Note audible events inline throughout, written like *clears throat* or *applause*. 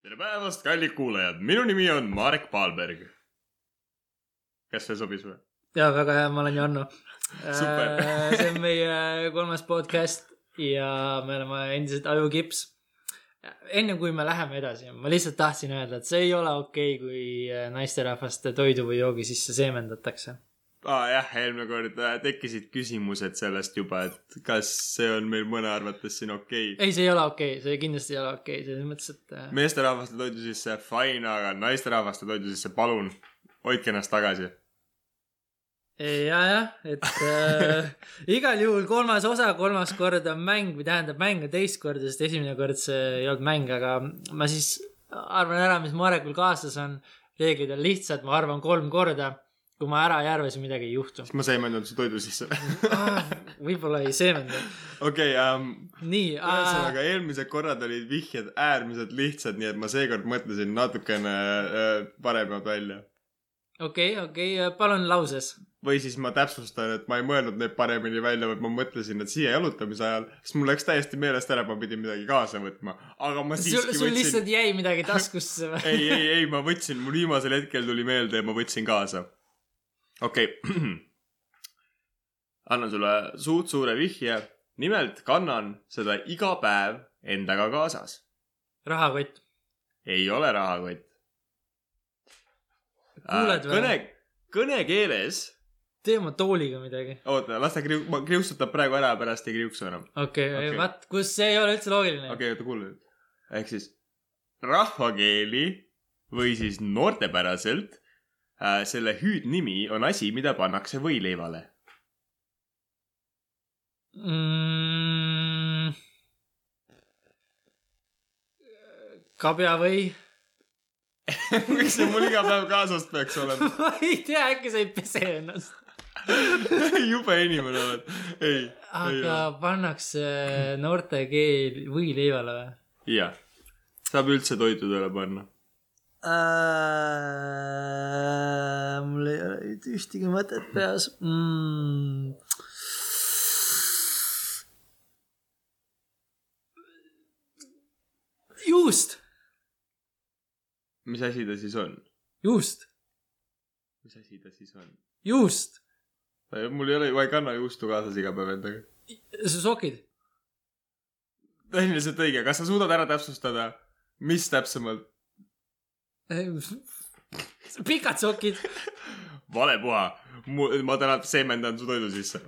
tere päevast, kallid kuulajad, minu nimi on Marek Paalberg. kas see sobis või? ja väga hea, ma olen Janno. Super. *laughs* see on meie kolmas podcast ja me oleme endiselt ajukips. enne kui me läheme edasi, ma lihtsalt tahtsin öelda, et see ei ole okei okay,, kui naisterahvaste toidu või joogi sisse seemendatakse. Aa ah, jah, eelmine kord äh, tekkisid küsimused sellest juba, et kas see on meil mõne arvates siin okei okay. ei, see ei ole okei okay., see kindlasti ei ole okei okay., selles mõttes, et. äh, meesterahvaste toidu sisse fine, aga naisterahvaste toidu sisse palun hoidke ennast tagasi. ja, jah, et äh, *laughs* igal juhul kolmas osa, kolmas kord on mäng või tähendab mäng on teist korda, sest esimene kord see ei olnud mäng, aga ma siis arvan ära, mis Marekul kaasas on. reeglid on lihtsad, ma arvan kolm korda. Kui ma ära ei arva, siis midagi ei juhtu. ma seemendan su toidu sisse. võib-olla ei seemenda. okei, nii äh,, ühesõnaga eelmised korrad olid vihjed äärmiselt lihtsad, nii et ma seekord mõtlesin natukene äh, paremad välja. okei, okei, palun lauses. või siis ma täpsustan, et ma ei mõelnud neid paremini välja, vaid ma mõtlesin, et siia jalutamise ajal, siis mul läks täiesti meelest ära, ma pidin midagi kaasa võtma. aga ma sul, siiski sul võtsin lihtsalt jäi midagi taskusse või? *laughs* ei, ei, ei, ma võtsin, mul viimasel hetkel tuli meelde ja ma võtsin kaasa. Okei okay. *clears throat* annan sulle suht suure vihje. nimelt kannan seda iga päev endaga kaasas. rahakott. ei ole rahakott. Kuuled või? kõne, kõnekeeles, tee oma tooliga midagi. oota, las ta kriu-, kriuksutab praegu ära, pärast ei kriuksu enam. okei Okei. okay., vaat, kus see ei ole üldse loogiline okei, oota, kuule nüüd. ehk siis rahvakeeli või siis noortepäraselt äh, selle hüüdnimi on asi, mida pannakse võileivale. mm,. kabjavõi. miks see mul iga päev kaasas peaks olema? *laughs* ma ei tea, äkki sa ei pese ennast. *laughs* jube inimene oled. ei, ei aga ole. pannakse noorte keel võileivale või? jah, saab üldse toitudele panna. Mul ei ole nüüd ühtegi mõtet peas mm.. juust, mis asi ta siis on? juust, mis asi ta siis on? juust, mul ei ole, ma ei kanna juustu kaasas iga päev endaga. su sokid. tehniliselt õige, kas sa suudad ära täpsustada, mis täpsemalt? *laughs* pikad sokid. vale puha, ma täna seemendan su toidu sisse.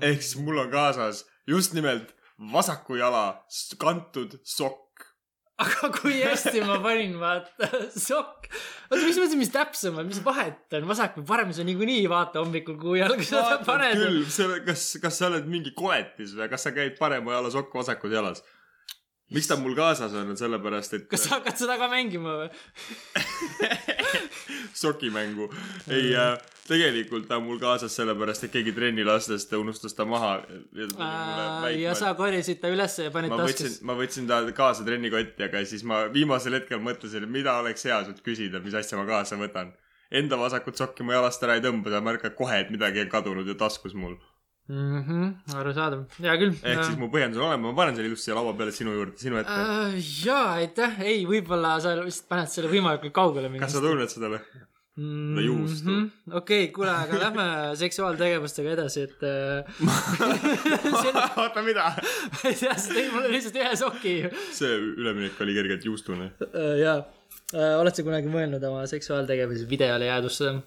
ehk siis mul on kaasas just nimelt vasaku jala kantud sokk. aga kui hästi ma panin, vaata, sokk. oota, mis mõttes, mis täpsem on, mis vahet on, vasak või parem, see on niikuinii, vaata hommikul, kui jalga sa paned. küll, see, kas, kas sa oled mingi koletis või kas sa käid parema jala sokk vasakus jalas? Miks ta mul kaasas on, on sellepärast, et kas sa hakkad seda ka mängima või? *laughs* sokimängu. ei äh,, tegelikult ta on mul kaasas sellepärast, et keegi trennilastest unustas ta maha. ja sa korjasid ta ülesse ja panid taskusse., ma võtsin ta kaasa trennikotti, aga siis ma viimasel hetkel mõtlesin, et mida oleks hea sult küsida, mis asja ma kaasa võtan. Enda vasakut sokki ma jalast ära ei tõmba, sa märkad kohe, et midagi on kadunud ja taskus mul. mhmh, arusaadav, hea küll. ehk siis mu põhjendus on olemas, ma panen selle ilusti siia laua peale sinu juurde, sinu ette. äh,. jaa, aitäh, ei, võib-olla sa lihtsalt paned selle võimalikult kaugele kas sa tunned seda või? seda juustu? okei, kuule, aga lähme *laughs* seksuaaltegevustega edasi, et äh, *laughs* *laughs* oota, mida? ma ei tea, sa tõid mulle lihtsalt ühe soki see üleminek oli kergelt juustune. uh,. jaa uh,, oled sa kunagi mõelnud oma seksuaaltegevusi videole jäädvustada?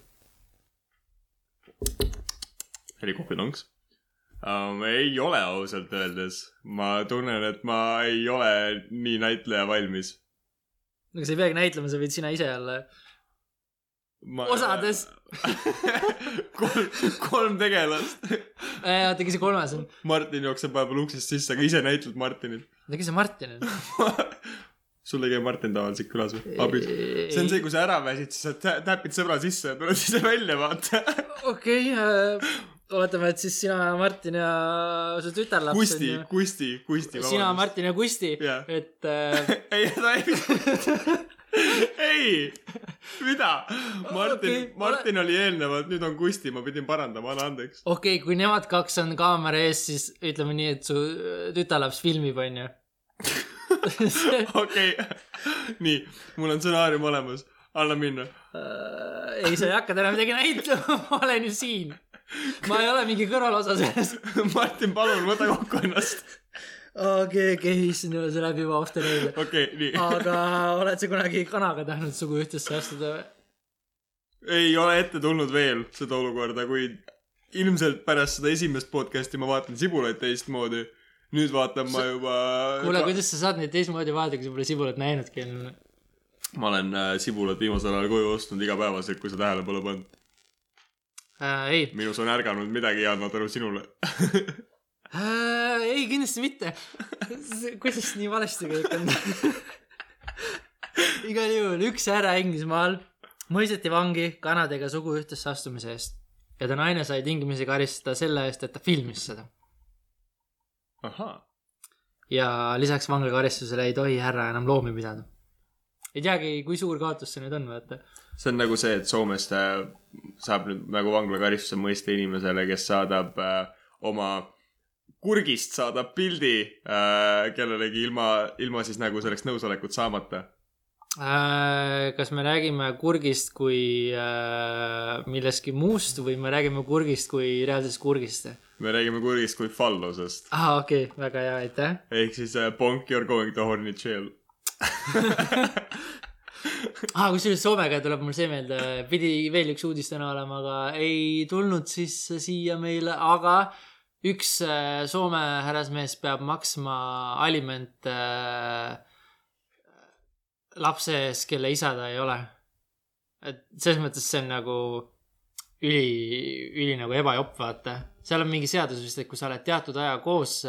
helikopteronks um,. ei ole ausalt öeldes, ma tunnen, et ma ei ole nii näitleja valmis. aga sa ei peagi näitlema, sa võid sina ise olla. ma... Osades. *laughs* kolm, kolm tegelast. oota, kes see kolmas on? Martin jookseb vahepeal uksest sisse, aga ise näitled Martinit. oota, kes see Martin on? *laughs* sul ei käi Martin tavaliselt külas või? abis. see on see, kui sa ära väsid, siis sa tä- täpid sõbra sisse ja tuled ise välja, vaata. okei okay,, oletame, et siis sina, Martin ja su tütarlaps Kusti, Kusti, Kusti. sina, Martin ja Kusti Jah. et *laughs* äh, ei, ta ei. ei, mida? Martin okay,, Martin oli eelnevalt, nüüd on Kusti, ma pidin parandama, anna andeks. okei okay,, kui nemad kaks on kaamera ees, siis ütleme nii, et su tütarlaps filmib, onju. *laughs* okei, nii, mul on stsenaarium olemas, anna minna. Äh, ei, sa ei hakka täna midagi näitama, *laughs* ma olen ju siin. Ma ei ole mingi kõrvalosa selles. *laughs* Martin, palun võta kokku ennast. okei, okei, issand jumal, see läheb juba off the rail. okei, nii. aga oled sa kunagi kanaga tahtnud suguühtesse astuda või? ei ole ette tulnud veel seda olukorda, kuid ilmselt pärast seda esimest podcast'i ma vaatan sibulaid teistmoodi. nüüd vaatan ma juba. kuule, kuidas sa saad neid teistmoodi vaadata, kui sa pole sibulat näinudki enne? ma olen äh, sibulat viimasel ajal koju ostnud igapäevaselt, kui sa tähele pole pannud. äh,. ei minus on ärganud midagi ma tänu sinule. äh,, ei kindlasti mitte. kuidas nii valesti kõik on? igal juhul üks härra Inglismaal mõisteti vangi kanadega suguühtesse astumise eest ja ta naine sai tingimisi karistada selle eest, et ta filmis seda. ahhaa. ja lisaks vanglakaristusele ei tohi härra enam loomi pidada. ei teagi, kui suur kaotus see nüüd on, vaata. See on nagu see, et Soomes äh, saab nüüd nagu vanglakaristuse mõiste inimesele, kes saadab äh, oma kurgist saadab pildi äh, kellelegi ilma, ilma siis nagu selleks nõusolekut saamata. Äh, kas me räägime kurgist kui äh, millestki muust või me räägime kurgist kui reaalsest kurgist? me räägime kurgist kui fallusest. aa, Ah, okei okay,, väga hea, aitäh. ehk siis äh, bonk you are going to horny jail. *laughs* Ah, kusjuures Soomega tuleb mul see meelde, pidi veel üks uudis täna olema, aga ei tulnud sisse siia meile, aga üks äh, Soome härrasmees peab maksma alimente äh, lapse ees, kelle isa ta ei ole. et selles mõttes see on nagu üli, üli nagu ebajopp, vaata. seal on mingi seadus vist, et kui sa oled teatud aja koos,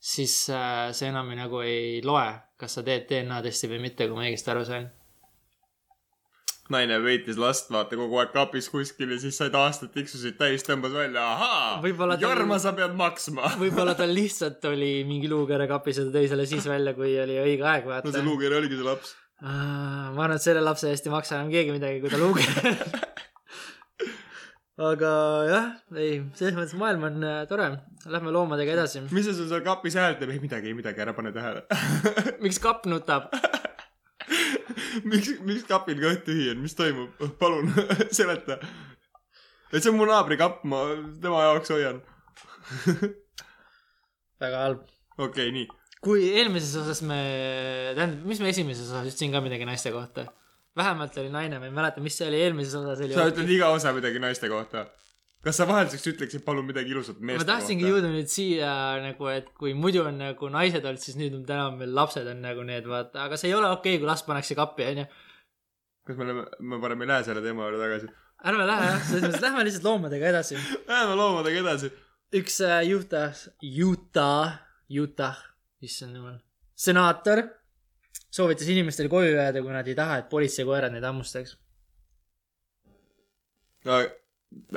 siis äh, see enam nagu ei loe, kas sa teed DNA testi või mitte, kui ma õigesti aru sain naine peitis last, vaata kogu aeg kapis kuskil ja siis said aastad tiksusid täis, tõmbas välja, ahaa Jorma sa pead maksma. *laughs* võib-olla tal lihtsalt oli mingi luukere kapis ja ta tõi selle siis välja, kui oli õige aeg, no vaata see. luukeri oligi see laps. ma arvan, et selle lapse eest ei maksa enam keegi midagi, kui ta luukere. *laughs* *laughs* aga jah, ei, selles mõttes maailm on äh, tore. Lähme loomadega edasi. mis see sul seal kapis hääl teeb? ei midagi, ei midagi, ära pane tähele. miks kapp nutab? *laughs* miks, miks kapil kõht tühi on, mis toimub? palun *laughs* seleta. et see on mu naabri kapp, ma tema jaoks hoian. *laughs* väga halb. okei okay,, nii. kui eelmises osas me, tähendab, mis me esimeses osas ütlesin ka midagi naiste kohta? vähemalt oli naine, ma ei mäleta, mis see oli eelmises osas oli. sa ütled iga osa midagi naiste kohta. Kas sa vahelduseks ütleksid palun midagi ilusat meeste ma tahtsingi kohta? jõuda nüüd siia nagu, et kui muidu on nagu naised olnud, siis nüüd on täna meil lapsed on nagu need, vaata, aga see ei ole okei okay,, kui laps pannakse kappi, onju. kas me oleme, me parem ei lähe selle teema juurde tagasi? ärme lähe jah, selles mõttes lähme lihtsalt loomadega edasi. Läheme loomadega edasi. üks äh, Utah, Utah, Utah, issand jumal, senaator soovitas inimestel koju jääda, kui nad ei taha, et politseikoerad neid hammustaks.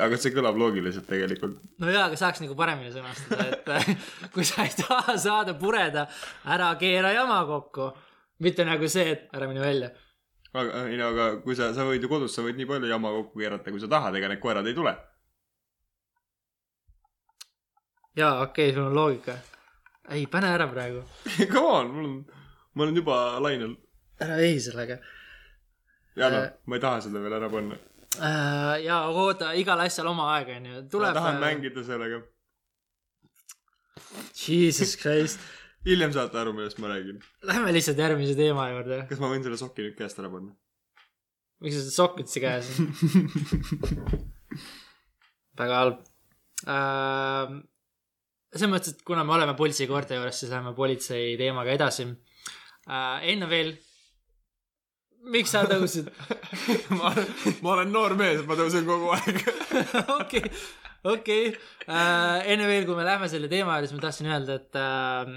Aga see kõlab loogiliselt tegelikult. no jaa, aga saaks nagu paremini sõnastada, et äh, *laughs* kui sa ei taha saada pureda, ära keera jama kokku. mitte nagu see, et ära mine välja aga, ei no aga kui sa, sa võid ju kodus, sa võid nii palju jama kokku keerata, kui sa tahad, ega need koerad ei tule. jaa, okei okay,, sul on loogika. ei, pane ära praegu. *laughs* Come on, mul on, ma olen juba lainel. ära vehi sellega Jana Äh., ma ei taha seda veel ära panna. äh,. aga oota, igal asjal oma aeg on ju. ma tuleb. tahan. mängida sellega. Jesus *laughs* Christ. hiljem saate aru, millest ma räägin. Lähme lihtsalt järgmise teema juurde. kas ma võin selle soki nüüd käest ära panna? miks sul sokk üldse käes on? *laughs* väga halb äh,. selles mõttes, et kuna me oleme politseikoerte juures, siis läheme politsei teemaga edasi äh,. enne veel, miks sa tõusid? *laughs* ma olen, ma olen noor mees, ma tõusen kogu aeg. *laughs* okei, okei. enne veel, kui me läheme selle teema juurde, siis ma tahtsin öelda, et äh,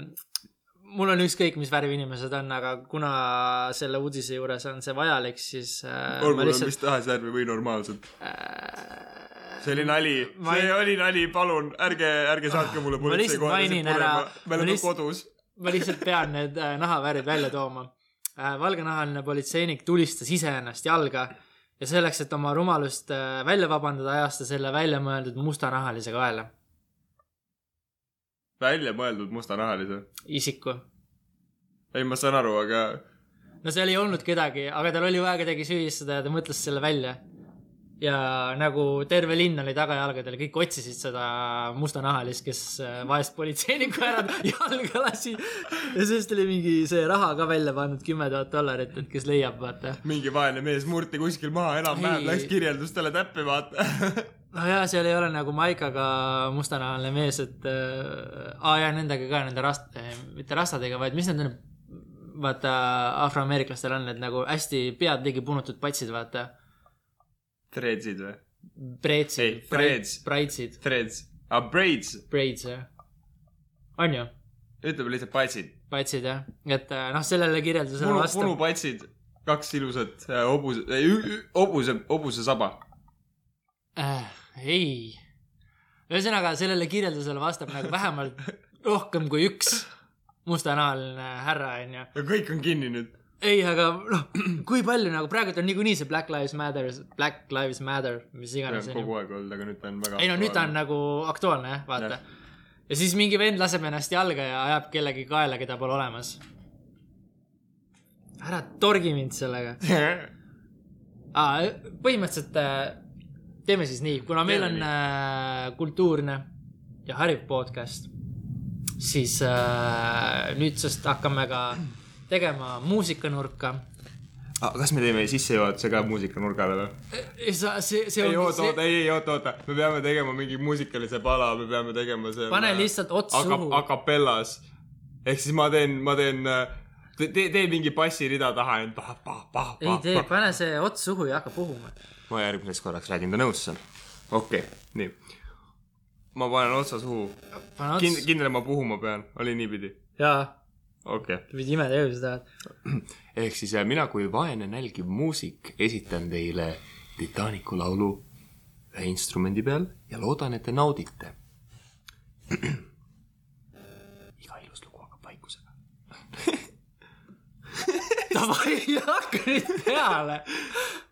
mul on ükskõik, mis värvi inimesed on, aga kuna selle uudise juures on see vajalik, siis äh, olgu lihtsalt mis tahes värvi või normaalsed. äh, see oli nali, Ma ei- see oli nali, palun, ärge, ärge saatke mulle ära- purema, me oleme kodus. ma lihtsalt pean need äh, nahavärvid välja tooma äh,. Valgenahaline politseinik tulistas iseennast jalga ja selleks, et oma rumalust äh, välja vabandada, ajas ta selle väljamõeldud mustanahalise kaela välja mõeldud mustanahalise. isiku. ei, ma saan aru, aga no seal ei olnud kedagi, aga tal oli vaja kedagi süüdistada ja ta mõtles selle välja. Ja nagu terve linn oli tagajalgadel, kõik otsisid seda mustanahalist, kes äh, vaest politseinikku ära *laughs* jalga lasi. ja sellest oli mingi see raha ka välja pandud, kümme tuhat dollarit, et kes leiab, vaata. mingi vaene mees murti kuskil maha, enam-vähem läks kirjeldustele täppi, vaata. *laughs* no jaa, seal ei ole nagu Maikaga mustanahaline mees, et äh, aa jaa, nendega ka nende rast- äh,, mitte rastadega, vaid mis need on, vaata afroameeriklastel on need nagu hästi pead ligi punutud patsid, vaata. Threadsid või? Breitsid Ei,, dreads. breitsid, Threads, aa, braids, braids jah. on ju, ütleme lihtsalt patsid. patsid jah, et äh, noh, sellele kirjeldusele vastab. punupatsid, kaks ilusat äh, hobuse, hobuse, hobusesaba. äh,. ei, ühesõnaga sellele kirjeldusele vastab nagu vähemalt *laughs* rohkem kui üks mustanahaline härra, onju. ja kõik on kinni nüüd. ei, aga noh, *clears throat* kui palju nagu praegult on niikuinii see Black Lives Matter, Black Lives Matter, mis iganes. kogu aeg olnud, aga nüüd ta on väga. ei no nüüd ta on. nagu aktuaalne jah, vaata. ja siis mingi vend laseb ennast jalga ja ajab kellegi kaela, keda pole olemas. ära torgi mind sellega. *laughs* põhimõtteliselt äh, teeme siis nii, kuna meil on äh, kultuurne ja hariv podcast, siis äh, nüüdsest hakkame ka tegema muusikanurka. kas me teeme sissejuhatuse ka muusikanurgale või? sa, see, see ei, on oota, oota, ei, ei, oota, oota, me peame tegema mingi muusikalise pala, me peame tegema selle. pane lihtsalt ots aga suhu. acapellas. ehk siis ma teen, ma teen, tee, tee mingi bassirida taha, et pah, pah, pah, ei pah, tee, pah. pane see ots suhu ja hakka puhuma. ma järgmiseks korraks räägin ta nõusse. okei okay,, nii. ma panen otsa suhu. Kind-, kindel, ma puhuma pean, oli niipidi? jaa, okei okay.. pidi imetegevuse tahad. ehk siis äh, mina kui vaene nälgiv muusik esitan teile Titanicu laulu ühe instrumendi peal ja loodan, et te naudite. *clears throat* iga ilus lugu hakkab vaikusega. *laughs* davai, hakka nüüd peale. *laughs*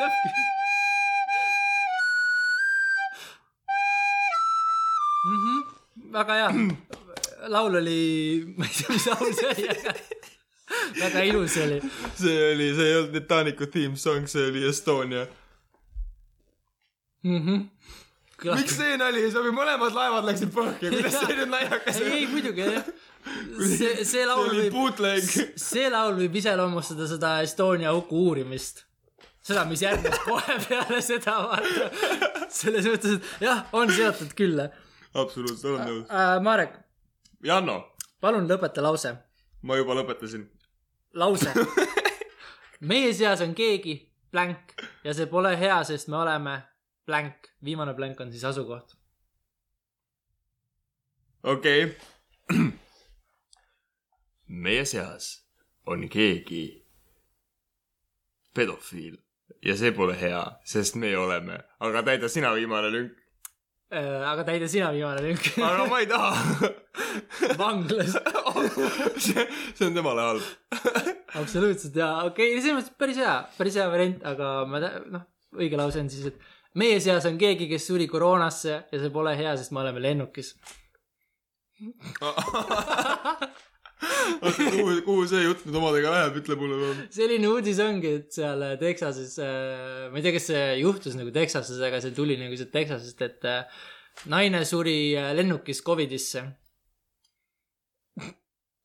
enam, aitab küll mm. -hmm. väga hea, laul oli, ma ei tea, mis laul see oli, aga väga ilus oli. see oli, see ei olnud Titanicu theme song, see oli Estonia. Mm -hmm. miks see nali ei sobi, mõlemad laevad läksid põhja, kuidas see nüüd naljakas ei, ei muidugi jah. see, see laul võib, see laul võib iseloomustada seda Estonia huku uurimist. seda, mis järgnes *laughs* kohe peale seda, vaata. selles mõttes, et jah, on seotud küll äh,. absoluutselt, olen nõus. Marek, Janno, palun lõpeta lause. ma juba lõpetasin. lause. *laughs* meie seas on keegi blank ja see pole hea, sest me oleme blank. viimane blank on siis asukoht. okei okay. *clears throat* meie seas on keegi pedofiil ja see pole hea, sest me oleme, aga täida sina viimane lünk. Äh, aga täida sina viimane lünk. *laughs* aga ma ei taha. *laughs* vanglas. *laughs* see, see on temale halb. absoluutselt ja okei okay,, selles mõttes päris hea, päris hea variant, aga ma noh, õige lause on siis, et meie seas on keegi, kes suri koroonasse ja see pole hea, sest me oleme lennukis. oota, kuhu, kuhu see jutt nüüd omadega läheb, ütle mulle palun. selline uudis ongi, et seal Texases, ma ei tea, kas see juhtus nagu Texases, aga see tuli nagu sealt Texasest, et äh, naine suri äh, lennukis Covidisse.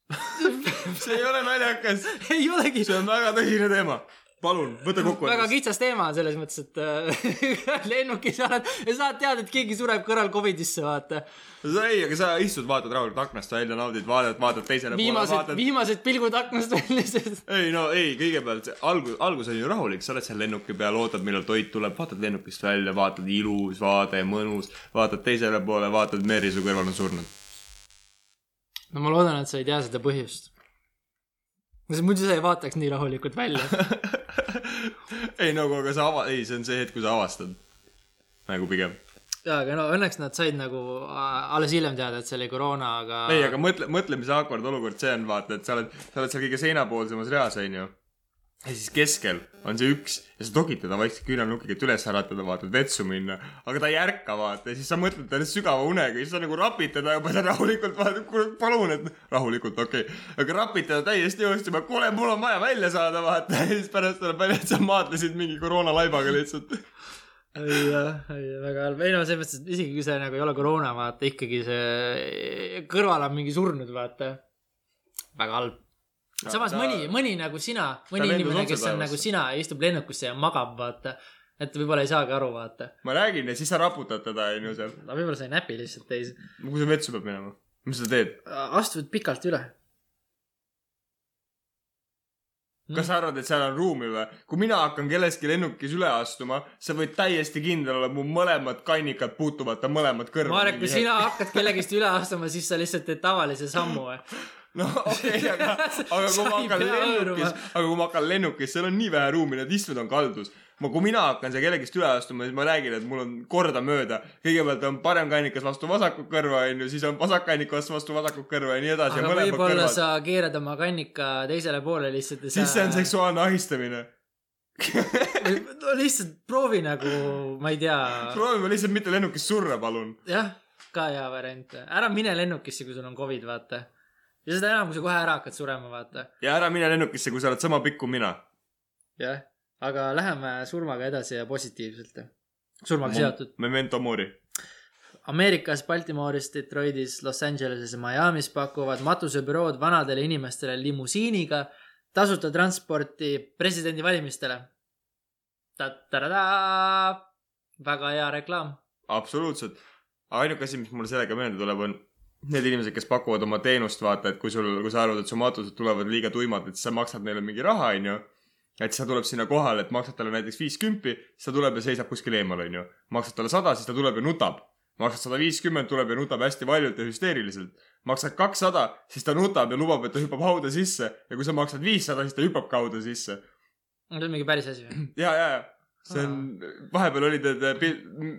*laughs* see ei ole naljakas, *laughs* ei olegi, see on väga tõsine teema. palun, võta kokku väga. kitsas teema selles mõttes, et äh, *laughs* lennukis oled ja saad teada, et keegi sureb kõrval Covidisse, vaata. sa ei, aga sa istud, vaatad rahulikult aknast välja, naudid, vaatad, vaatad teisele poole, viimased, vaatad. viimased pilgud aknast välja, sest ei no ei, kõigepealt algus, algus on ju rahulik, sa oled seal lennuki peal, ootad, millal toit tuleb, vaatad lennukist välja, vaatad ilus vaade, mõnus, vaatad teisele poole, vaatad meri su kõrval on surnud. no ma loodan, et sa ei tea seda põhjust. Muidu sa ei vaataks nii rahulikult välja. *laughs* ei no aga sa ava-, ei, see on see hetk, kui sa avastad. nagu pigem. jaa, aga no õnneks nad said nagu alles hiljem teada, et see oli koroona, aga. ei, aga mõtle, mõtle, mis awkward olukord see on, vaata, et sa oled, sa oled seal kõige seinapoolsemas reas, onju. Ja siis keskel on see üks ja sa togid teda vaikselt küünalnukiga, et üles äratada, vaata, et vetsu minna. aga ta ei ärka, vaata, ja siis sa mõtled, ta on sügava unega ja siis sa nagu rapid teda juba seal rahulikult, vaata, kuule, palun, et rahulikult, okei okay.. aga rapid teda täiesti jõustuma, kuule, mul on vaja välja saada, vaata, ja siis pärast tuleb välja, et sa maadlesid mingi koroonalaibaga lihtsalt. jah, väga halb, ei no selles mõttes, et isegi kui see nagu ei ole koroona, vaata ikkagi see kõrval on mingi surnud, vaata. väga halb. Samas ta- mõni, mõni nagu sina, mõni inimene, kes on nagu sina, istub lennukusse ja magab, vaata. et võib-olla ei saagi aru, vaata. ma räägin ja siis sa raputad teda, onju, seal. aga võib-olla sa ei näpi lihtsalt teisi. kui sa vetsu peab minema, mis sa teed? astud pikalt üle. kas sa arvad, et seal on ruumi või? kui mina hakkan kellestki lennukis üle astuma, sa võid täiesti kindel olla, mu mõlemad kannikad puutuvad ta mõlemad kõrva. Marek, kui sina hakkad kellegist üle astuma, siis sa lihtsalt teed tavalise sammu või? *laughs* no okei okay,, aga, *laughs* aga kui Sa ma hakkan lennukis, aga kui ma hakkan lennukis, seal on nii vähe ruumi, need istmed on kaldus. ma, kui mina hakkan seal kellegist üle astuma, siis ma räägin, et mul on kordamööda. kõigepealt on parem kannikas vastu vasakut kõrva, onju, siis on vasak kannikas vastu vasakut kõrva ja nii edasi aga võib-olla sa keerad oma kannika teisele poole lihtsalt ja siis see on seksuaalne ahistamine. *laughs* no lihtsalt proovi nagu, ma ei tea. proovime lihtsalt mitte lennukis surra, palun. jah, ka hea variant. ära mine lennukisse, kui sul on Covid, vaata. Ja seda enam, kui sa kohe ära hakkad surema, vaata. ja ära mine lennukisse, kui sa oled sama pikk kui mina. jah, aga läheme surmaga edasi ja positiivselt. surmaga seotud. Memento mori. Ameerikas, Baltimoris, Detroitis, Los Angeleses ja Miami's pakuvad matusebürood vanadele inimestele limusiiniga tasuta transporti presidendivalimistele. väga hea reklaam. absoluutselt. ainuke asi, mis mulle sellega meelde tuleb, on need inimesed, kes pakuvad oma teenust, vaata, et kui sul, kui sa arvad, et su matused tulevad liiga tuimad, et sa maksad neile mingi raha, onju. et siis ta tuleb sinna kohale, et maksad talle näiteks viis kümpi, siis ta tuleb ja seisab kuskil eemal, onju. maksad talle sada, siis ta tuleb ja nutab. maksad sada viiskümmend, tuleb ja nutab hästi valjult ja hüsteeriliselt. maksad kakssada, siis ta nutab ja lubab, et ta hüppab hauda sisse ja kui sa maksad viissada, siis ta hüppab ka hauda sisse see on mingi päris asi või? *clears throat* ja, ja, ja see on, vahepeal olid need äh,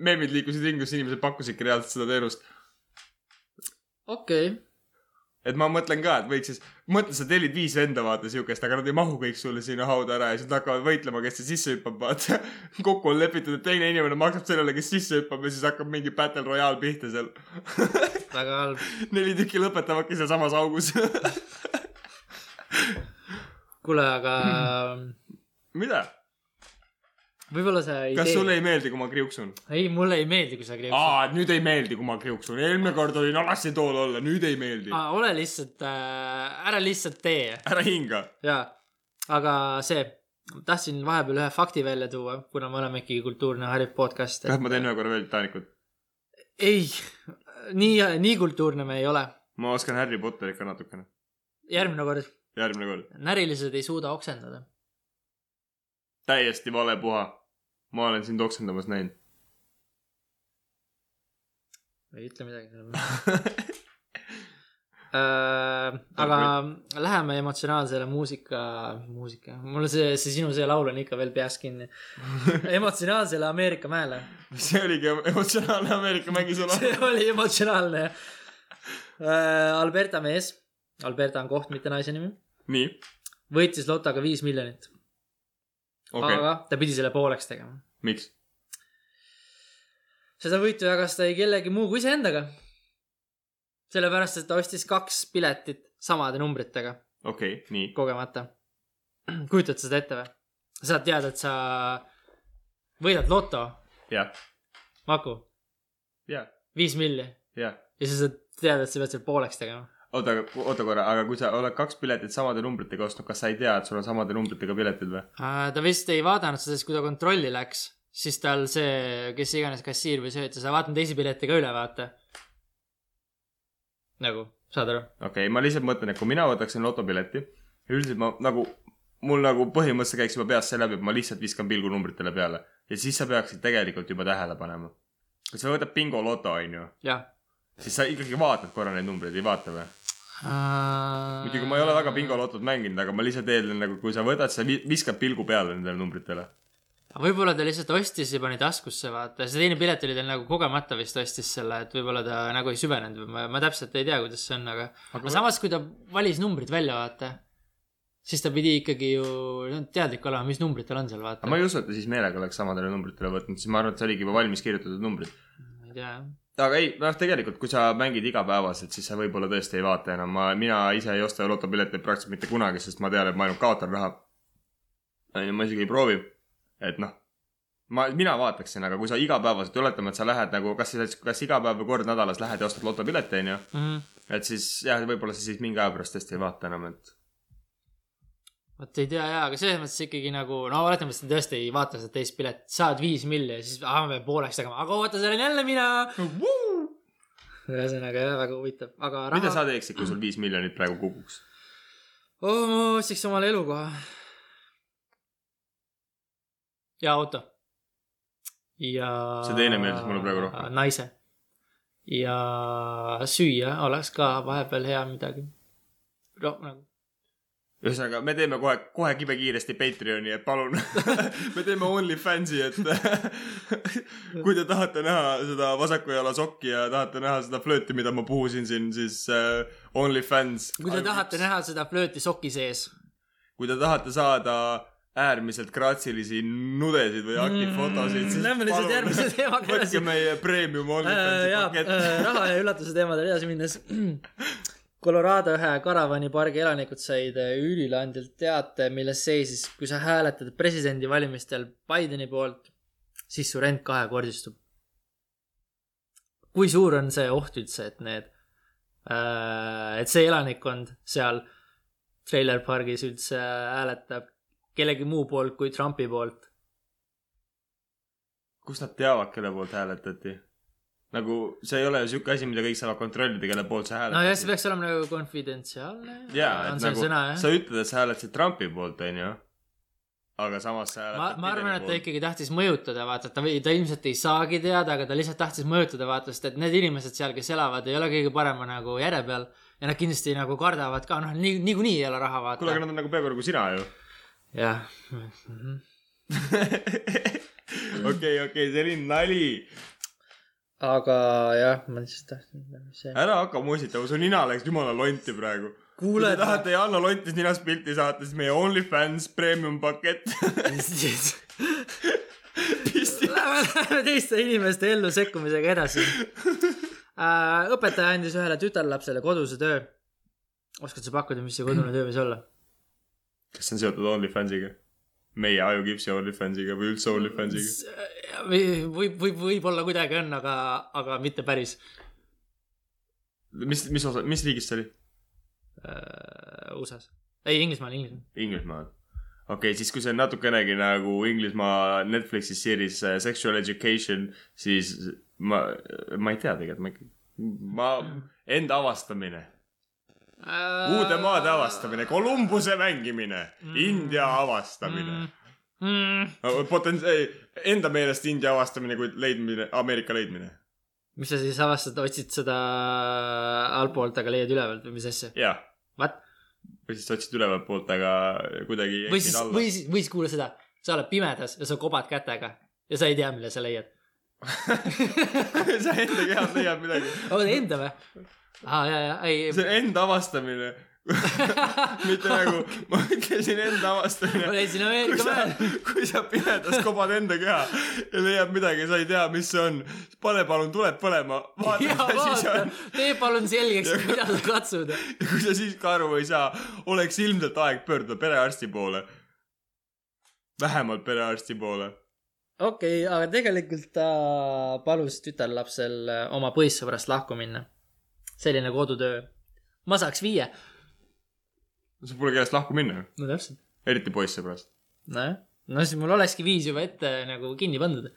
meemid liikusid ringi, kus inimesed pakkusidki reaalselt seda teenust. Okei okay.. et ma mõtlen ka, et võiks siis, mõtle, sa tellid viis venda, vaata siukest, aga nad ei mahu kõik sulle sinna hauda ära ja siis nad hakkavad võitlema, kes see sisse hüppab, vaata. *laughs* kokku on lepitud, et teine inimene maksab sellele, kes sisse hüppab ja siis hakkab mingi battle royale pihta seal. *laughs* väga halb. neli tükki lõpetavadki sealsamas augus. *laughs* kuule, aga mida? Võib-olla sa ei kas tee. sulle ei meeldi, kui ma kriuksun? ei, mulle ei meeldi, kui sa kriuksid. aa, et nüüd ei meeldi, kui ma kriuksun. eelmine kord olin alasti tool olla, nüüd ei meeldi. ole lihtsalt äh,, ära lihtsalt tee. ära hinga. jaa, aga see, tahtsin vahepeal ühe fakti välja tuua, kuna me oleme ikkagi kultuurne hariv podcast. kas ma teen ühe korra veel Titanicut? ei, nii, nii kultuurne me ei ole. ma oskan Harry Potterit ka natukene. järgmine kord, järgmine kord. närilised ei suuda oksendada. Täiesti vale puha. ma olen sind oksendamas näinud. ei ütle midagi selle peale. Äh, aga läheme emotsionaalsele muusika, muusika, mul see, see sinu see laul on ikka veel peas kinni. *laughs* emotsionaalsele Ameerika mäele. see oligi emotsionaalne Ameerika mängisõna. *laughs* see oli emotsionaalne jah. Alberta mees, Alberta on koht, mitte naise nimi, nii, võitis lotoga viis miljonit okay., aga ta pidi selle pooleks tegema. miks? seda võitu jagas ta ei kellegi muu kui iseendaga. sellepärast, et ta ostis kaks piletit samade numbritega okei okay,, nii, kogemata. *clears throat* kujutad seda ette või? sa saad teada, et sa võidad loto, jah, Maku, jah, viis milli jah. ja siis sa tead, et sa pead selle pooleks tegema. oota, aga, oota korra, aga kui sa oled kaks piletit samade numbritega ostnud, kas sa ei tea, et sul on samade numbritega piletid või? ta vist ei vaadanud seda, sest kui ta kontrolli läks, siis tal see, kes iganes kassiir või see ütles, vaatan teisi pileti ka üle, vaata. nagu, saad aru? okei okay,, ma lihtsalt mõtlen, et kui mina võtaksin lotopileti, üldiselt ma nagu, mul nagu põhimõtteliselt käiks juba peast see läbi, et ma lihtsalt viskan pilgu numbritele peale ja siis sa peaksid tegelikult juba tähele panema. kui sa võtad bingo loto, onju, jah siis sa ikkagi vaatad korra neid numbreid, ei vaata või? muidugi ma ei ole väga bingolotot mänginud, aga ma lihtsalt eeldan nagu, kui sa võtad, sa vi- viskad pilgu peale nendele numbritele. võib-olla ta lihtsalt ostis ja pani taskusse, vaata, see teine pilet oli tal nagu kogemata vist ostis selle, et võib-olla ta nagu ei süvenenud või ma, ma täpselt ei tea, kuidas see on, aga, aga Aga- samas, kui ta valis numbrid välja, vaata, siis ta pidi ikkagi ju no, teadlik olema, mis numbrid tal on seal, vaata ma ei usu, et ta siis meelega oleks samadele numbritele võtnud, siis ma arvan, et see oligi juba valmis kirjutatud numbrid. ma ei tea, jah. Aga ei, noh, tegelikult, kui sa mängid igapäevaselt, siis sa võib-olla tõesti ei vaata enam, ma, mina ise ei osta lotopileteid praktiliselt mitte kunagi, sest ma tean, et ma ainult kaotan raha. onju, ma isegi ei proovi. et noh, ma, mina vaataksin, aga kui sa igapäevaselt, oletame, et sa lähed nagu, kas siis, kas iga päev või kord nädalas lähed ja ostad lotopileti, onju. Mhm. et siis jah, võib-olla sa siis mingi aja pärast tõesti ei vaata enam, et vot ei tea jaa, aga selles mõttes ikkagi nagu, no oletame, et sa tõesti ei vaata seda teist piletit, saad viis milli ja siis ah, ma pean pooleks tegema, aga oota, see olen jälle mina. ühesõnaga jah, väga huvitav, aga mida raha sa teeksid, kui sul viis miljonit praegu kukuks? oh,. ma otsiks omale elukoha. ja auto. ja. See teine meeldis mulle praegu rohkem. naise. ja süüa oleks ka vahepeal hea midagi. noh, nagu ühesõnaga, me teeme kohe, kohe kibekiiresti Patreoni, et palun *laughs* me teeme OnlyFansi, et *laughs* kui te tahate näha seda vasaku jala sokki ja tahate näha seda flööti, mida ma puhusin siin, siis uh, OnlyFans. kui te tahate näha seda flööti soki sees. kui te tahate saada äärmiselt graatsilisi nudesid või aktifotosid, siis Lähme lihtsalt järgmise *laughs* teemaga edasi. võtke meie premium OnlyFansi jaa, pakett. raha ja üllatuse teemadel edasi minnes. Colorado ühe karavanipargi elanikud said äh, Üürilandilt teate, milles seisis, kui sa hääletad presidendivalimistel Bideni poolt, siis su rent kahekordistub. kui suur on see oht üldse, et need, et see elanikkond seal Trailer Pargis üldse hääletab kellegi muu poolt kui Trumpi poolt? kust nad teavad, kelle poolt hääletati? Nagu see ei ole siuke asi, mida kõik saavad kontrollida, kelle poolt sa hääletad. nojah, see peaks olema nagu konfidentsiaalne. jaa, et nagu sõna jah? sa ütled, et sa hääletasid Trumpi poolt, onju. aga samas sa ma, hääletad ma arvan, et ta ikkagi tahtis mõjutada, vaata, ta, ta ilmselt ei saagi teada, aga ta lihtsalt tahtis mõjutada, vaata, sest et need inimesed seal, kes elavad, ei ole kõige parema nagu järje peal ja nad kindlasti nagu kardavad ka, noh, nii, niikuinii ei ole raha, kuule, aga vaata. nad on nagu peaaegu nagu sina ju. jah. *laughs* okei, okei, see oli nali. Aga jah, ma lihtsalt tahtsin, see. ära hakka musitama, su nina läks jumala lonti praegu. kui kuule te, tahate Janno Lontis ninast pilti saata, siis meie OnlyFans premium pakett. *laughs* Lähme teiste inimeste ellu sekkumisega edasi. õpetaja andis ühele tütarlapsele koduse töö. oskad sa pakkuda, mis see kodune töö võis olla? kas see on seotud OnlyFansiga? meie ajukipsi OnlyFansiga või üldse OnlyFansiga? või, võib, võib, võib-olla kuidagi on, aga, aga mitte päris mis, mis osa, mis riigist see oli? uh,. USA-s, ei Inglismaal, Inglismaal. Inglismaal. okei okay,, siis kui see on natukenegi nagu Inglismaa Netflixi series äh, Sexual Education, siis ma, ma ei tea tegelikult, ma ikka, ma, enda avastamine, uude maade avastamine, Kolumbuse mängimine, India avastamine mm.. mm.. Poten-, enda meelest India avastamine kui leidmine, Ameerika leidmine. mis sa siis avastad, otsid seda altpoolt, aga leiad ülevalt või mis asja? jah, What? või siis otsid ülevalt poolt, aga kuidagi või siis, või siis, või siis kuule seda, sa oled pimedas ja sa kobad kätega ja sa ei tea, mille sa leiad. *laughs* sa enda kehast leiad midagi. oota, enda või? aa, ja, ja, ei, see enda avastamine. Mitte *laughs* nagu, ma ütlesin enda ma avastamine. leidsin kui Ameerika sa mäel., kui sa pimedas kobad enda keha ja leiad midagi, sa ei tea, mis see on, pane palun tuled põlema, tee palun selgeks, mida sa katsud. ja kui sa siis ka aru ei saa, oleks ilmselt aeg pöörduda perearsti poole. vähemalt perearsti poole. okei okay,, aga tegelikult ta palus tütarlapsel oma põissõbrast lahku minna. selline kodutöö. ma saaks viie. Sul pole kellest lahku minna ju, no täpselt. eriti poissõbrast. nojah, no siis mul olekski viis juba ette nagu kinni pandud.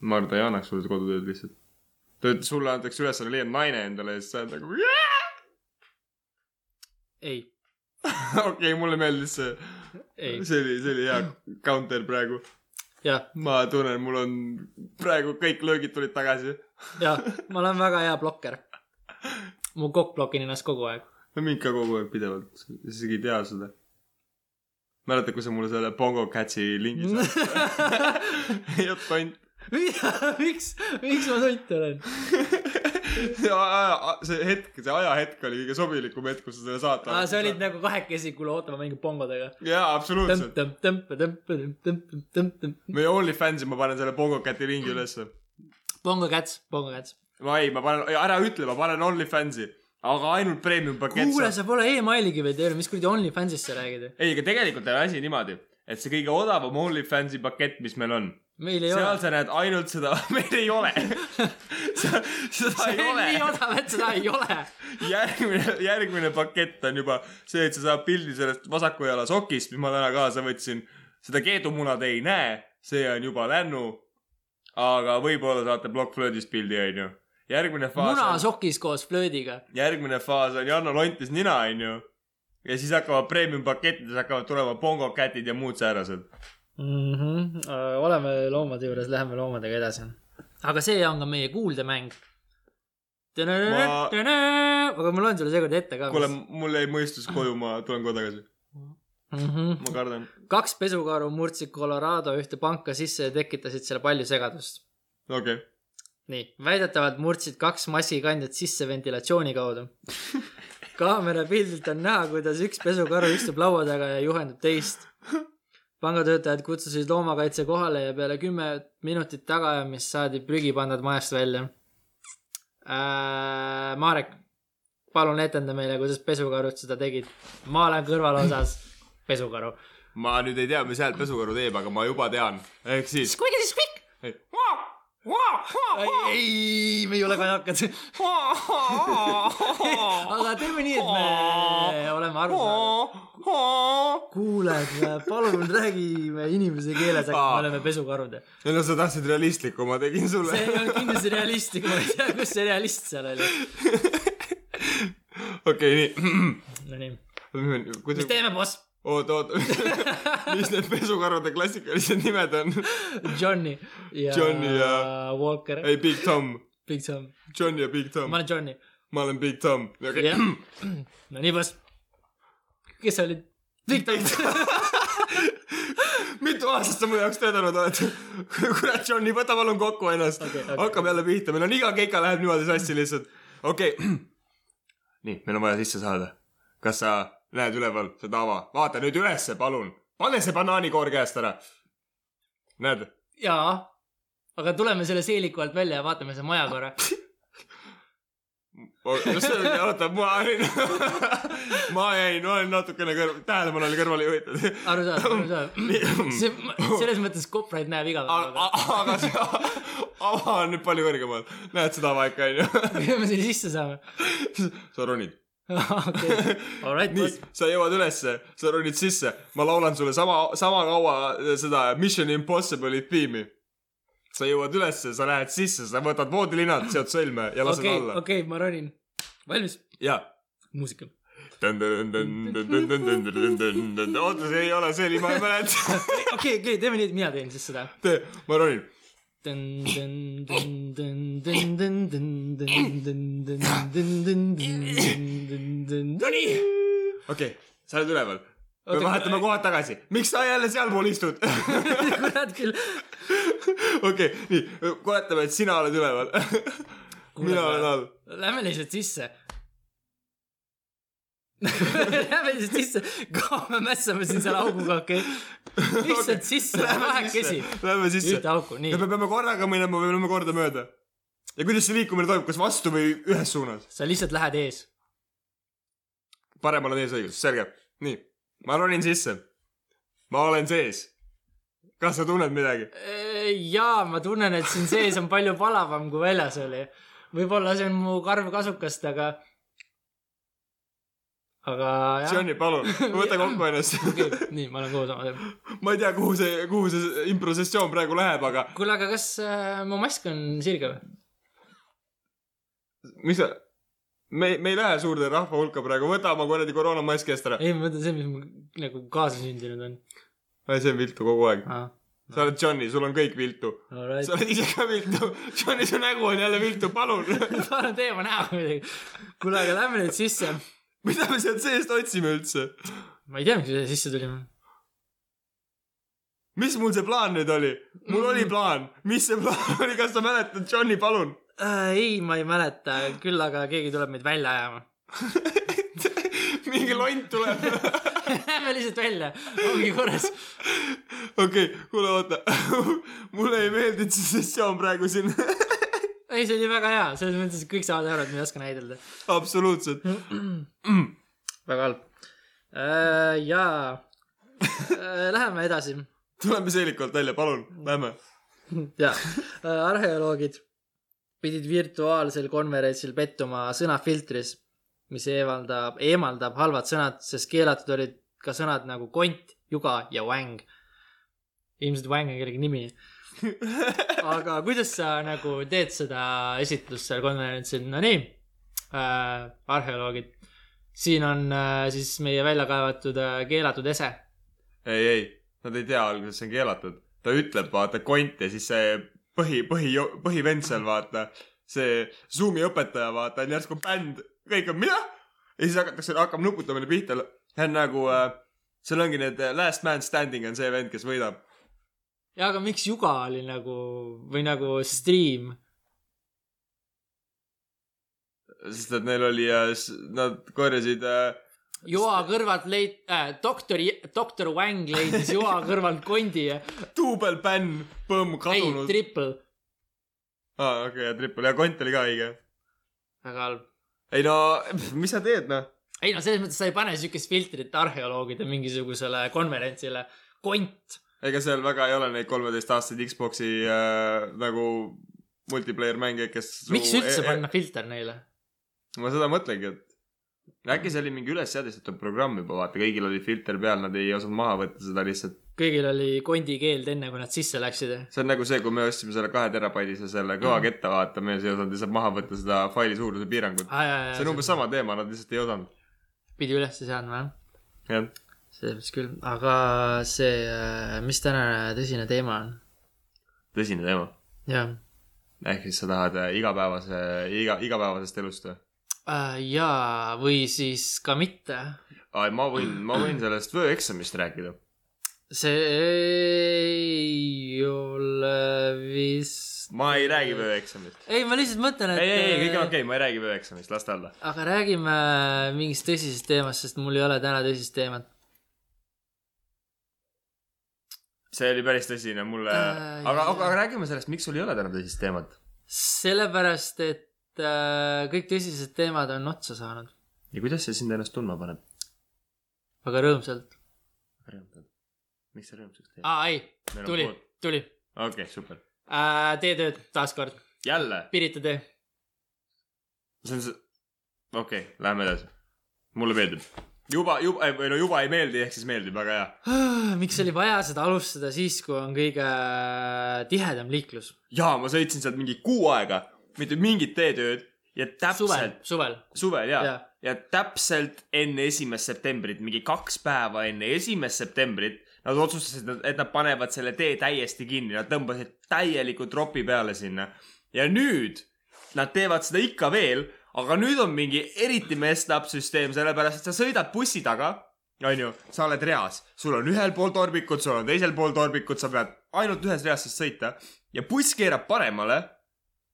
ma arvan, ta ei annaks sulle kodutööd lihtsalt. ta ütles, sulle antakse ülesanne leida naine endale ja siis sa oled nagu ei, *laughs* okei, mulle meeldis see, ei, see oli, see oli hea counter praegu. ma tunnen, mul on praegu kõik löögid tulid tagasi. jah, ma olen väga hea blokker. *laughs* mu kokk blokin ennast kogu aeg. No mind ka kogu aeg pidevalt, isegi ei tea seda. mäletad, kui sa mulle selle Bongo Catsi lingi saatsid? *laughs* ei olnud tont. miks, miks ma tont olen? see hetk, see ajahetk oli kõige sobilikum hetk, kus sa selle saata aa, sa olid nagu kahekesi, kuule, oota, ma mängin pongodega. jaa, absoluutselt. Bongo meie OnlyFansi ma panen selle Bongo Cati lingi ülesse. Cats, Bongo Cats. ma ei, ma panen, ära ütle, ma panen OnlyFansi, aga ainult premium pakett kuule, sa pole emailigi veel teinud, mis kuradi OnlyFansist sa räägid? ei, aga tegelikult on asi niimoodi, et see kõige odavam OnlyFansi pakett, mis meil on, seal ole. sa näed ainult seda, *laughs* meil ei ole. *laughs* seda see ei on nii ole. odav, et seda ei ole. *laughs* järgmine, järgmine pakett on juba see, et sa saad pildi sellest vasaku jala sokist, mis ma täna kaasa võtsin. seda keedumuna te ei näe, see on juba lännu. aga võib-olla saate plokkflöödist pildi, onju. Järgmine faas muna on, sokis koos flöödiga. järgmine faas on Janno lontis nina, onju. ja siis hakkavad premium pakettides hakkavad tulema Bongo Catid ja muud säärased. mm. -hmm. oleme loomade juures, läheme loomadega edasi. aga see on ka meie kuuldemäng. Ma- aga ma loen sulle seekord ette ka. kuule, mul jäi mõistus koju, ma tulen kohe tagasi. mm. -hmm. ma kardan. kaks pesukaru murdsid Colorado ühte panka sisse ja tekitasid seal palju segadust. okei okay.. nii, väidetavalt murdsid kaks massikandjat sisse ventilatsiooni kaudu. *laughs* kaamera pildilt on näha, kuidas üks pesukaru istub laua taga ja juhendab teist. pangatöötajad kutsusid loomakaitse kohale ja peale kümme minutit tagaajamist saadi prügipandad majast välja äh,. Marek, palun etenda meile, kuidas pesukarud seda tegid. ma olen kõrvalosas pesukaru. ma nüüd ei tea, mis häält pesukaru teeb, aga ma juba tean. ehk siis. Squeaky squeak. ei, me ei ole kajakad. aga teeme nii, et me oleme aru saanud. kuule, palun räägime inimese keeles, aga me oleme pesukarud. ei no sa tahtsid realistlikku, ma tegin sulle see. ei olnud kindlasti realistlik, ma ei tea, kus see realist seal oli. okei, nii. Nonii, mis teeme, boss? oot, oot. *laughs* mis need pesukarude klassikalised nimed on? Johnny ja Johnny ja- Walker. ei, Big Tom. Big Tom. John ja Big Tom ma. olen Johnny. ma olen Big Tom. jah. Nonii, boss. kes sa olid? Big Tom. *laughs* mitu aastat sa mu jaoks töötanud oled? *laughs* kurat, Johnny, võta palun kokku ennast okay,. Okay. hakkab jälle pihta, meil on iga keika läheb niimoodi sassi lihtsalt. okei okay. *clears throat* nii, meil on vaja sisse saada. kas sa näed üleval seda ava? vaata nüüd ülesse, palun. pane see banaanikoor käest ära. näed? jaa, aga tuleme selle seeliku alt välja ja vaatame see maja korra. *laughs* oota, ma olin, *laughs* ma jäin, ma olin natukene kõrv, tähelepanu oli kõrvale juhitud. arusaadav, arusaadav. *laughs* see, selles mõttes Copyright näeb iga päev. aga see ava on nüüd palju kõrgemal. näed seda ava ikka, onju? kuidas me sinna sisse saame? sa ronid. Okei, *laughs* alright, nii sa jõuad ülesse, sa ronid sisse, ma laulan sulle sama, sama kaua seda Mission Impossible'i tiimi. sa jõuad ülesse, sa lähed sisse, sa võtad voodilinad, seod sõlme ja lased okei, alla. okei, ma ronin. valmis? ja. muusika. oota, see ei ole see ma ei mäleta. okei, okei, teeme nii, et mina teen siis seda. tee, ma ronin. Nonii. okei, sa oled üleval. me vahetame kohad tagasi. miks sa jälle sealpool istud? kurat küll. okei, nii, oletame, et sina oled üleval. mina olen all. Lähme lihtsalt sisse. *laughs* Lähme lihtsalt sisse, kaua me mässame siin selle auguga, okei okay.. lihtsalt sisse, kahekesi. Lähme sisse ühte. auku, nii ja. me peame korraga minema või peame kordamööda? ja kuidas see liikumine toimub, kas vastu või ühes suunas? sa lihtsalt lähed ees. paremal on eesõigus, selge. nii, ma ronin sisse. ma olen sees. kas sa tunned midagi? jaa, ma tunnen, et siin sees on palju palavam, kui väljas oli. võib-olla see on mu karv kasukast, aga. Aga jah. Johnny, palun, võta kokku ennast. *laughs* okei, nii, ma olen koos oma. ma ei tea, kuhu see, kuhu see improvisatsioon praegu läheb, aga kuule, aga kas äh, mu mask on sirge või? mis sa, me, me ei lähe suurde rahva hulka praegu, võta oma kuradi koroonamask eest ära. ei, ma mõtlen see, mis mul nagu kaasasündinud on see on viltu kogu aeg. ah.. sa oled Johnny, sul on kõik viltu. Alright. sa oled ise ka viltu. Johnny, su nägu on jälle viltu, palun. *laughs* palun tee oma näo midagi. kuule, aga lähme nüüd sisse. Mida me sealt seest otsime üldse? ma ei tea, miks me siia sisse tulime. mis mul see plaan nüüd oli? mul oli plaan, mis see plaan *laughs* oli, kas sa mäletad, Johnny, palun? äh,. ei, ma ei mäleta, küll aga keegi tuleb meid välja ajama. *laughs* mingi lont tuleb. *laughs* Lähme lihtsalt välja, ongi korras. okei, kuule oota. mulle ei meeldinud see sessioon praegu siin. ei, see oli väga hea, selles mõttes, et kõik saavad aru, et me ei oska näidelda. absoluutselt. *clears throat* väga halb äh,. jaa äh,, läheme edasi. tuleme seelikult välja, palun, lähme. jaa, arheoloogid pidid virtuaalsel konverentsil pettuma sõnafiltris, mis eemaldab, eemaldab halvad sõnad, sest keelatud olid ka sõnad nagu kont, juga ja wäng. ilmselt wäng on kellegi nimi. Aga kuidas sa nagu teed seda esitlust seal konverentsil, no nii äh,, arheoloogid, siin on äh, siis meie välja kaevatud äh, keelatud ese. ei, ei, nad ei tea alguses, see on keelatud. ta ütleb, vaata, kont ja siis see põhi, põhi, põhivend seal, vaata, see Zoomi õpetaja, vaata, on järsku bänd, kõik on mida? ja siis hakatakse, hakkab nuputamine pihta. see on nagu äh,, seal ongi need äh, last man standing on see vend, kes võidab. Ja aga miks juga oli nagu või nagu stream? sest et neil oli äh,, nad korjasid äh, Joa kõrvalt leid- äh,, doktori, doktor Wang leidis Joa *laughs* kõrvalt kondi ja duubelbänn, põmm, ei, kadunud. triple. aa, okei, ja triple ja kont oli ka õige. väga halb. ei no, *laughs* mis sa teed, noh? ei no selles mõttes sa ei pane siukest filtrit arheoloogide mingisugusele konverentsile. kont. Ega seal väga ei ole neid kolmeteistaastaseid Xbox'i äh, nagu multiplayer mänge, kes miks üldse panna filter neile? ma seda mõtlengi, et äkki see oli mingi üles seadistatud programm juba, vaata, kõigil oli filter peal, nad ei osanud maha võtta seda lihtsalt. kõigil oli kondi keeld enne, kui nad sisse läksid. see on nagu see, kui me ostsime selle kahe terabaidise selle kõvaketta, vaata, me ei osanud lihtsalt maha võtta seda faili suuruse piirangut. see on umbes sama teema, nad lihtsalt ei osanud. pidi ülesse seadma jah, jah, selles mõttes küll, aga see, mis tänane tõsine teema on? tõsine teema. jah ehk siis sa tahad äh, igapäevase, iga, igapäevasest elust või? äh,. jaa, või siis ka mitte. ma võin, ma võin sellest vööeksamist rääkida. see ei ole vist. ma ei räägi. vööeksamist. ei, ma lihtsalt mõtlen, et. ei, ei, ei, kõik on okei okay,, ma ei räägi vööeksamist, las ta olla. aga räägime mingist tõsisest teemast, sest mul ei ole täna tõsist teemat. See oli päris tõsine mulle Äh, aga, aga, aga räägime sellest, miks sul ei ole täna tõsist teemat. sellepärast, et äh, kõik tõsised teemad on otsa saanud. ja kuidas see sind ennast tundma paneb? väga rõõmsalt. miks sa rõõmsaks teed? aa, ei, tuli tuli okei okay,, super. äh,. tee tööd taaskord, jälle, Pirita tee. see on see, okei okay,, lähme edasi. mulle meeldib. juba, juba, või no juba ei meeldi, ehk siis meeldib, väga hea. *sighs* miks oli vaja seda alustada siis, kui on kõige tihedam liiklus? jaa, ma sõitsin sealt mingi kuu aega, mitte mingit teetööd ja täpselt,, suvel. suvel jaa Jaa. ja. ja täpselt enne esimest septembrit, mingi kaks päeva enne esimest septembrit, nad otsustasid, et nad panevad selle tee täiesti kinni, nad tõmbasid täieliku tropi peale sinna. ja nüüd nad teevad seda ikka veel, aga nüüd on mingi eriti messed up süsteem, sellepärast et sa sõidad bussi taga, onju, sa oled reas, sul on ühel pool tormikud, sul on teisel pool tormikud, sa pead ainult ühes reas saad sõita. Ja buss keerab paremale.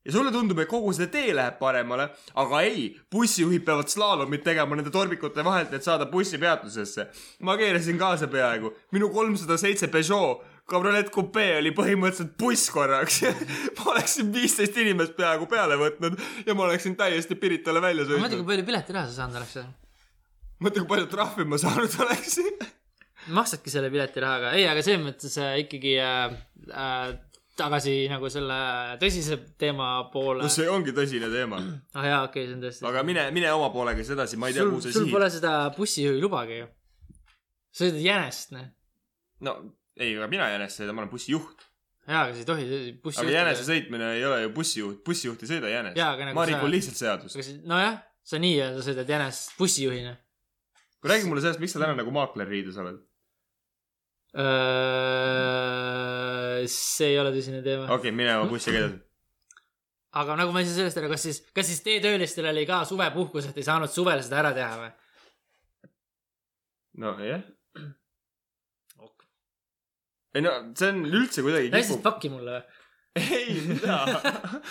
Ja sulle tundub, et kogu see tee läheb paremale, aga ei, bussijuhid peavad slaalomit tegema nende tormikute vahelt, et saada bussipeatusesse. ma keerasin kaasa peaaegu, minu kolmsada seitse Peugeot kabriolett kupee oli põhimõtteliselt buss korraks. *laughs* ma oleksin viisteist inimest peaaegu peale võtnud ja ma oleksin täiesti Piritale välja sõitnud. kui palju piletiraha sa saanud oleks. mõtle, kui palju trahvi ma saanud oleksin. *laughs* maksadki selle piletirahaga, ei, aga selles mõttes äh, ikkagi äh, äh, tagasi nagu selle tõsise teema poole no. see ongi tõsine teema. *clears throat* ah jaa, okei okay,, see on tõesti. aga mine, mine oma poolega siis edasi, ma ei tea, sul kuhu, sa sul sihid. pole seda bussijuhi lubagi ju. sa sõidad jänest, noh. no ei, aga mina jänest sõidan, ma olen bussijuht. jaa, aga sa ei tohi bussi aga jänese. sõitmine ei ole ju bussijuht, bussijuht ei sõida aga nagu ma sa- rikun lihtsalt sa, nojah, sa nii-öelda sõidad jänest bussijuhina. räägi mulle sellest, miks sa täna nagu maakler riides oled? see ei ole tõsine teema. okei okay,, mine oma bussiga edasi. aga nagu ma ei saa sellest aru, kas siis, kas siis teetöölistel oli ka suvepuhkus, et ei saanud suvel seda ära teha või? nojah. Ei no see on üldse kuidagi läksid kipub. pakki mulle või? ei, mida?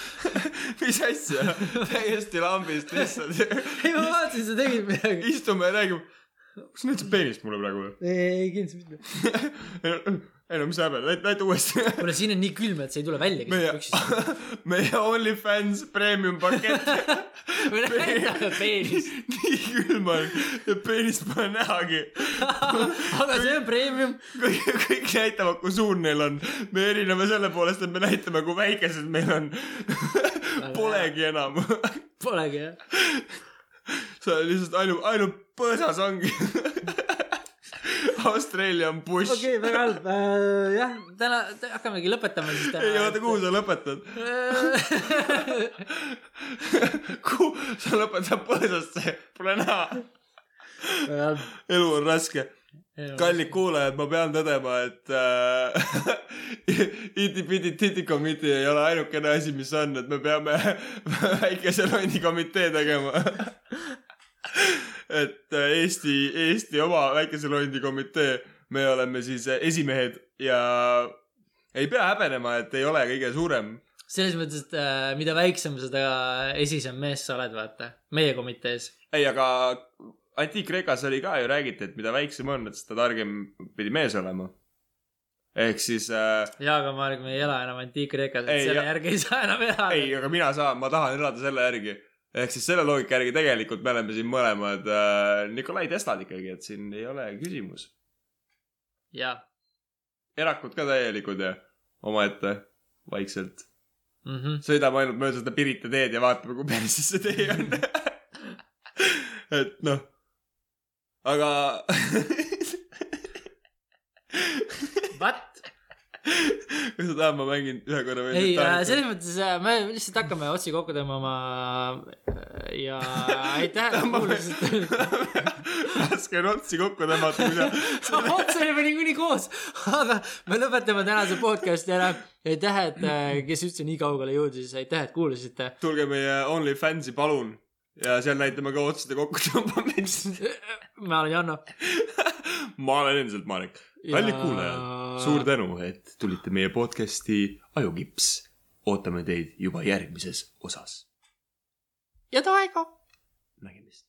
*laughs* mis asja? täiesti lambist lihtsalt. ei, ma vaatasin, sa tegid midagi. istume ja räägime. kas sa näitasid peenist mulle praegu või? ei, kindlasti mitte. *laughs* ei no mis häbened, näita, uuesti. kuule, siin on nii külm, et see ei tule väljagi meie *laughs* meie OnlyFans premium pakett. või näita peenis. *laughs* nii külm on, et peenist pole nähagi. *laughs* aga see on premium. kõik, kõik näitavad, kui suur neil on. me erineme selle poolest, et me näitame, kui väikesed meil on. Polegi enam. Polegi jah. sa oled lihtsalt ainult, ainult põõsas ongi. *laughs* Australian bush okei okay,, väga halb äh,. jah, täna tä- hakkamegi lõpetama siis täna. ei oota, kuhu sa lõpetad? *laughs* kuhu sa lõpetad põõsasse, pole näha. elu on raske. kallid kuulajad, ma pean tõdema, et äh, *laughs* Iti-Piti Titi komitee ei ole ainukene asi, mis on, et me peame väikese lonni komitee tegema. Et äh, Eesti, Eesti oma väikese londi komitee, me oleme siis äh, esimehed ja ei pea häbenema, et ei ole kõige suurem selles mõttes, et äh, mida väiksem, seda esisem mees sa oled, vaata. meie komitees. ei, aga Antiik-Kreekas oli ka ju räägiti, et mida väiksem on, et seda targem pidi mees olema. ehk siis äh,, jaa, aga Marek, me ei ela enam Antiik-Kreekas, et selle ja- järgi ei saa enam elada. ei, aga mina saan, ma tahan elada selle järgi. Ehk siis selle loogika järgi tegelikult me oleme siin mõlemad äh, Nikolai Teslad ikkagi, et siin ei ole küsimus. jah erakud ka täielikud ja omaette vaikselt. mm -hmm.. sõidame ainult mööda seda Pirita teed ja vaatame, kui perses see tee on. *laughs* et noh, aga *laughs* What? Kas sa tahad, ma mängin ühe korra veel ei, selles mõttes äh, me lihtsalt hakkame otsi kokku tõmbama äh, ja aitäh, kuulasite. *laughs* raske on otsi kokku tõmmata, kui sa *laughs* otse olime niikuinii koos, aga me lõpetame tänase podcast'i ära. aitäh, et äh, kes üldse nii kaugele jõudis, aitäh, et kuulasite. tulge meie OnlyFansi, palun. ja seal näitame ka otsade kokkutõmbamist. *laughs* ma olen Janno. Ma olen endiselt Marek. kallid Ja- kuulajad, suur tänu, et tulite meie podcast'i Ajukips. ootame teid juba järgmises osas. ja Toego. nägemist.